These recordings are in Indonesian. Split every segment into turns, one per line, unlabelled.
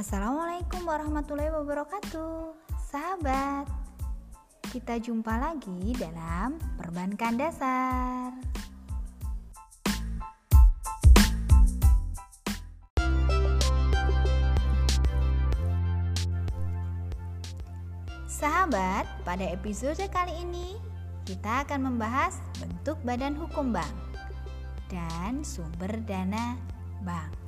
Assalamualaikum warahmatullahi wabarakatuh Sahabat Kita jumpa lagi dalam Perbankan Dasar Sahabat, pada episode kali ini kita akan membahas bentuk badan hukum bank dan sumber dana bank.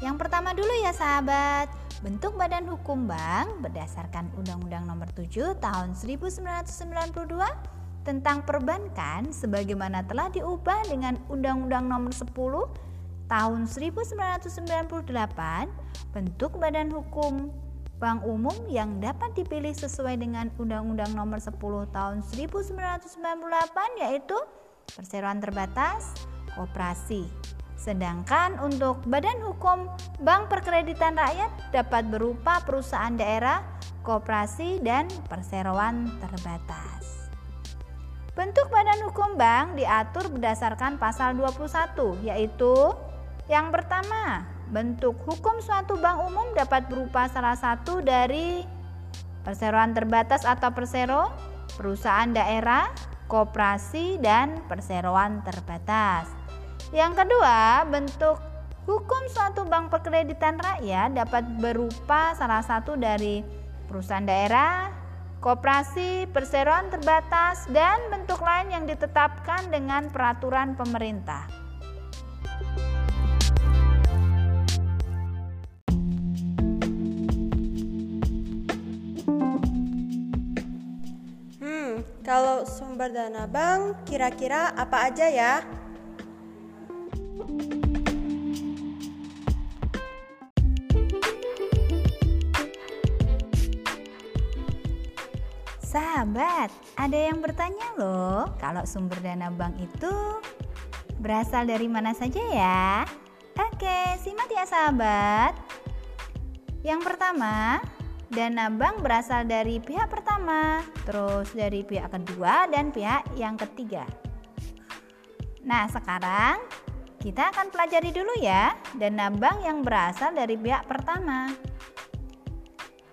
Yang pertama dulu ya sahabat, bentuk badan hukum bank berdasarkan Undang-Undang Nomor 7 Tahun 1992 tentang perbankan sebagaimana telah diubah dengan Undang-Undang Nomor 10 Tahun 1998 bentuk badan hukum bank umum yang dapat dipilih sesuai dengan Undang-Undang Nomor 10 Tahun 1998 yaitu perseroan terbatas, koperasi, Sedangkan untuk badan hukum bank perkreditan rakyat dapat berupa perusahaan daerah, koperasi, dan perseroan terbatas. Bentuk badan hukum bank diatur berdasarkan pasal 21 yaitu yang pertama, bentuk hukum suatu bank umum dapat berupa salah satu dari perseroan terbatas atau persero, perusahaan daerah, koperasi, dan perseroan terbatas. Yang kedua, bentuk hukum suatu bank perkreditan rakyat dapat berupa salah satu dari perusahaan daerah, koperasi, perseroan terbatas, dan bentuk lain yang ditetapkan dengan peraturan pemerintah.
Hmm, kalau sumber dana bank kira-kira apa aja ya?
Sahabat, ada yang bertanya loh, kalau sumber dana bank itu berasal dari mana saja ya? Oke, simak ya sahabat. Yang pertama, dana bank berasal dari pihak pertama, terus dari pihak kedua dan pihak yang ketiga. Nah, sekarang kita akan pelajari dulu ya dana bank yang berasal dari pihak pertama.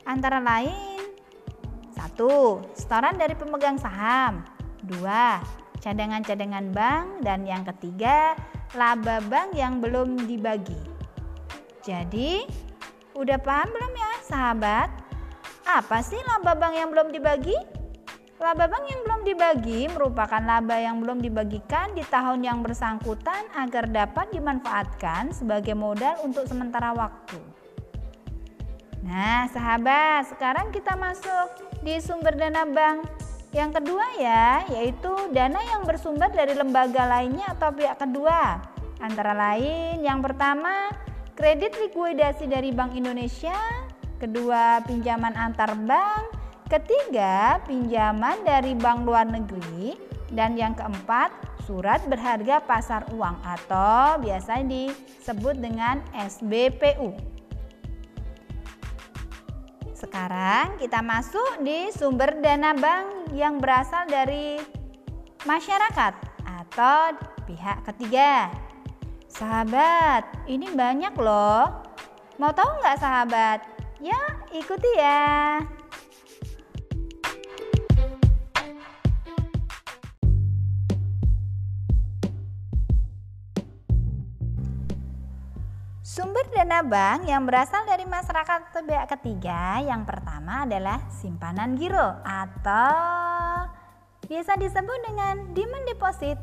Antara lain setoran dari pemegang saham. Dua, cadangan-cadangan bank. Dan yang ketiga, laba bank yang belum dibagi. Jadi, udah paham belum ya sahabat? Apa sih laba bank yang belum dibagi? Laba bank yang belum dibagi merupakan laba yang belum dibagikan di tahun yang bersangkutan agar dapat dimanfaatkan sebagai modal untuk sementara waktu. Nah, sahabat, sekarang kita masuk di sumber dana bank. Yang kedua ya, yaitu dana yang bersumber dari lembaga lainnya atau pihak kedua. Antara lain, yang pertama, kredit likuidasi dari Bank Indonesia, kedua, pinjaman antar bank, ketiga, pinjaman dari bank luar negeri, dan yang keempat, surat berharga pasar uang atau biasa disebut dengan SBPU. Sekarang kita masuk di sumber dana bank yang berasal dari masyarakat atau pihak ketiga. Sahabat, ini banyak loh. Mau tahu nggak sahabat? Ya, ikuti ya. Sumber dana bank yang berasal dari masyarakat atau pihak ketiga yang pertama adalah simpanan giro atau biasa disebut dengan demand deposit.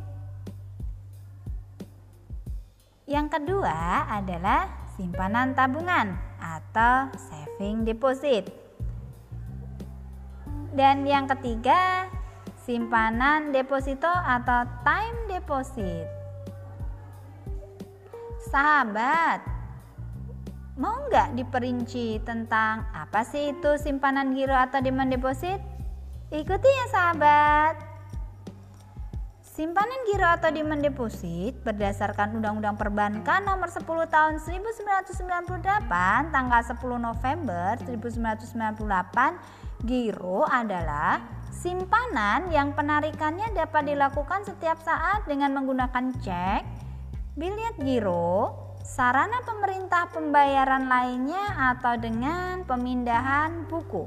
Yang kedua adalah simpanan tabungan atau saving deposit. Dan yang ketiga, simpanan deposito atau time deposit. Sahabat, Nggak diperinci tentang apa sih itu simpanan giro atau demand deposit? Ikuti ya sahabat. Simpanan giro atau demand deposit berdasarkan Undang-Undang Perbankan Nomor 10 Tahun 1998 tanggal 10 November 1998, giro adalah simpanan yang penarikannya dapat dilakukan setiap saat dengan menggunakan cek, bilet giro, sarana pemerintah pembayaran lainnya atau dengan pemindahan buku.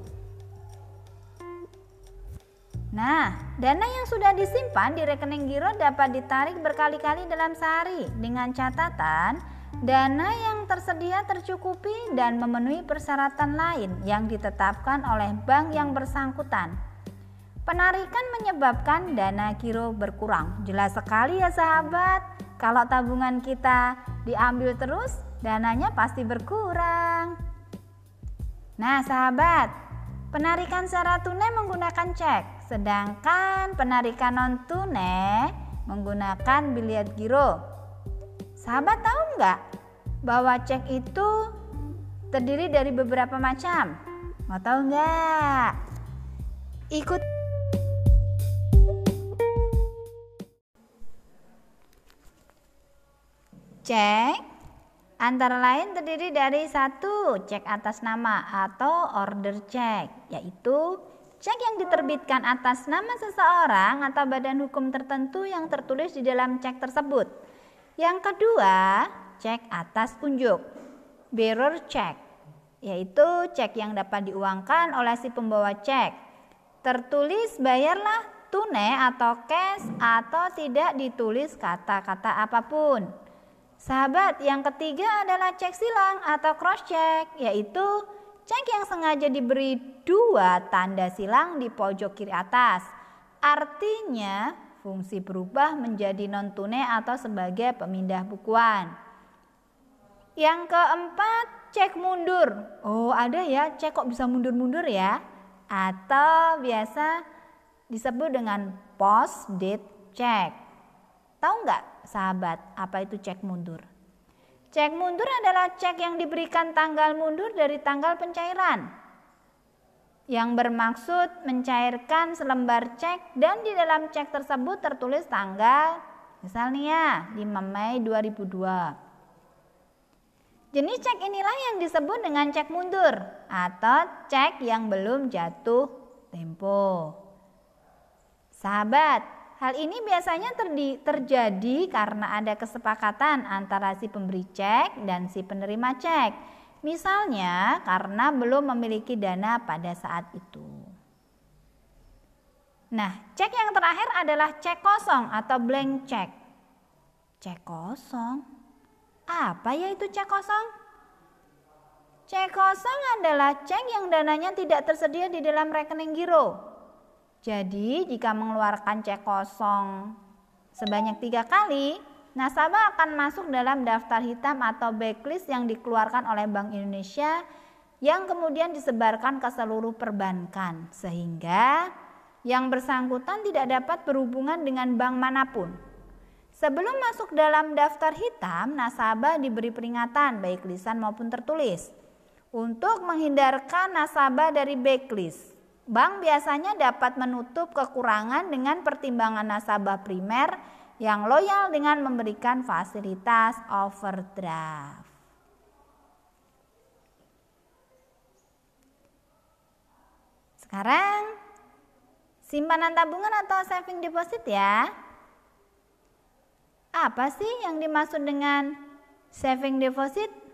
Nah, dana yang sudah disimpan di rekening giro dapat ditarik berkali-kali dalam sehari dengan catatan dana yang tersedia tercukupi dan memenuhi persyaratan lain yang ditetapkan oleh bank yang bersangkutan. Penarikan menyebabkan dana giro berkurang. Jelas sekali ya sahabat, kalau tabungan kita diambil terus, dananya pasti berkurang. Nah sahabat, penarikan secara tunai menggunakan cek, sedangkan penarikan non tunai menggunakan biliet giro. Sahabat tahu nggak bahwa cek itu terdiri dari beberapa macam? Mau tahu nggak? Ikut Cek antara lain terdiri dari satu cek atas nama atau order cek, yaitu cek yang diterbitkan atas nama seseorang atau badan hukum tertentu yang tertulis di dalam cek tersebut. Yang kedua, cek atas unjuk, bearer cek, yaitu cek yang dapat diuangkan oleh si pembawa cek. Tertulis bayarlah tunai atau cash atau tidak ditulis kata-kata apa pun. Sahabat, yang ketiga adalah cek silang atau cross check, yaitu cek yang sengaja diberi dua tanda silang di pojok kiri atas. Artinya, fungsi berubah menjadi non tunai atau sebagai pemindah bukuan. Yang keempat, cek mundur. Oh, ada ya, cek kok bisa mundur-mundur ya? Atau biasa disebut dengan post date check. Tahu nggak sahabat apa itu cek mundur? Cek mundur adalah cek yang diberikan tanggal mundur dari tanggal pencairan yang bermaksud mencairkan selembar cek dan di dalam cek tersebut tertulis tanggal misalnya 5 Mei 2002. Jenis cek inilah yang disebut dengan cek mundur atau cek yang belum jatuh tempo. Sahabat, Hal ini biasanya terjadi karena ada kesepakatan antara si pemberi cek dan si penerima cek. Misalnya karena belum memiliki dana pada saat itu. Nah, cek yang terakhir adalah cek kosong atau blank cek. Cek kosong? Apa ya itu cek kosong? Cek kosong adalah cek yang dananya tidak tersedia di dalam rekening giro jadi jika mengeluarkan cek kosong sebanyak tiga kali, nasabah akan masuk dalam daftar hitam atau backlist yang dikeluarkan oleh Bank Indonesia yang kemudian disebarkan ke seluruh perbankan sehingga yang bersangkutan tidak dapat berhubungan dengan bank mana pun. Sebelum masuk dalam daftar hitam, nasabah diberi peringatan baik lisan maupun tertulis untuk menghindarkan nasabah dari backlist. Bank biasanya dapat menutup kekurangan dengan pertimbangan nasabah primer yang loyal dengan memberikan fasilitas overdraft. Sekarang simpanan tabungan atau saving deposit ya. Apa sih yang dimaksud dengan saving deposit?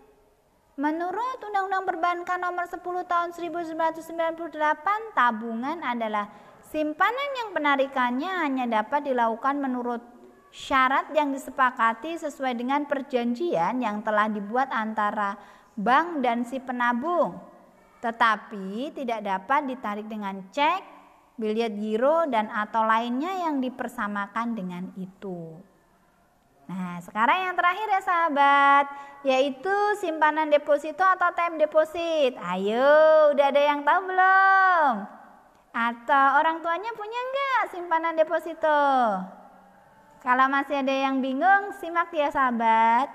Menurut Undang-Undang Perbankan Nomor 10 Tahun 1998, tabungan adalah simpanan yang penarikannya hanya dapat dilakukan menurut syarat yang disepakati sesuai dengan perjanjian yang telah dibuat antara bank dan si penabung. Tetapi tidak dapat ditarik dengan cek, biliet giro dan atau lainnya yang dipersamakan dengan itu. Nah, sekarang yang terakhir ya sahabat, yaitu simpanan deposito atau time deposit. Ayo, udah ada yang tahu belum? Atau orang tuanya punya enggak simpanan deposito? Kalau masih ada yang bingung, simak ya sahabat.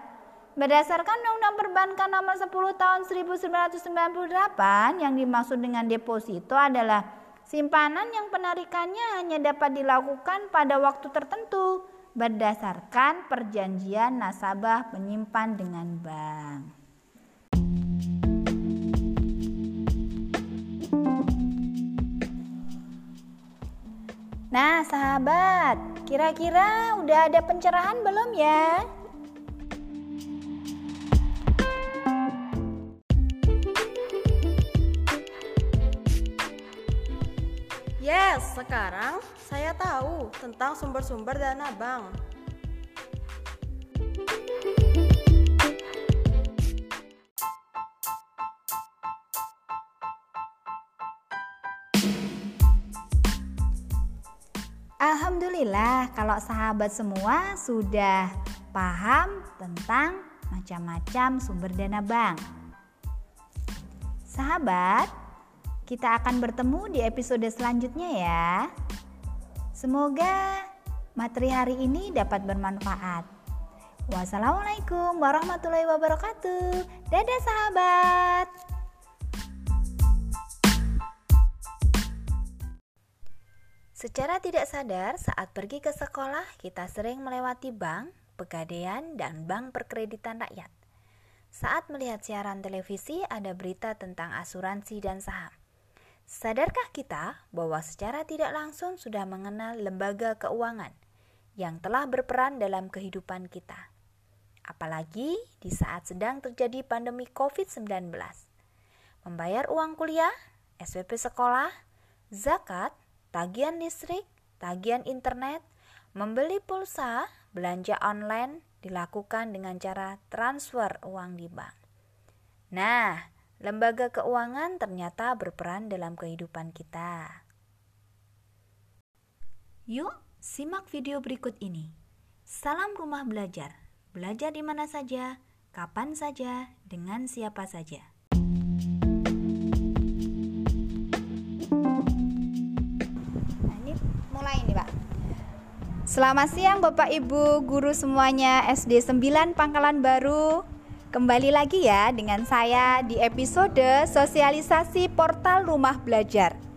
Berdasarkan Undang-Undang Perbankan Nomor 10 Tahun 1998, yang dimaksud dengan deposito adalah simpanan yang penarikannya hanya dapat dilakukan pada waktu tertentu berdasarkan perjanjian nasabah penyimpan dengan bank. Nah, sahabat, kira-kira udah ada pencerahan belum ya?
Sekarang saya tahu tentang sumber-sumber dana bank.
Alhamdulillah kalau sahabat semua sudah paham tentang macam-macam sumber dana bank. Sahabat, kita akan bertemu di episode selanjutnya ya. Semoga materi hari ini dapat bermanfaat. Wassalamualaikum warahmatullahi wabarakatuh. Dadah sahabat. Secara tidak sadar, saat pergi ke sekolah, kita sering melewati bank, pegadaian, dan bank perkreditan rakyat. Saat melihat siaran televisi, ada berita tentang asuransi dan saham. Sadarkah kita bahwa secara tidak langsung sudah mengenal lembaga keuangan yang telah berperan dalam kehidupan kita? Apalagi di saat sedang terjadi pandemi COVID-19. Membayar uang kuliah, SPP sekolah, zakat, tagihan listrik, tagihan internet, membeli pulsa, belanja online dilakukan dengan cara transfer uang di bank. Nah, lembaga keuangan ternyata berperan dalam kehidupan kita. Yuk, simak video berikut ini. Salam rumah belajar. Belajar di mana saja, kapan saja, dengan siapa saja. Selamat siang Bapak Ibu, guru semuanya SD 9 Pangkalan Baru. Kembali lagi ya dengan saya di episode sosialisasi portal rumah belajar.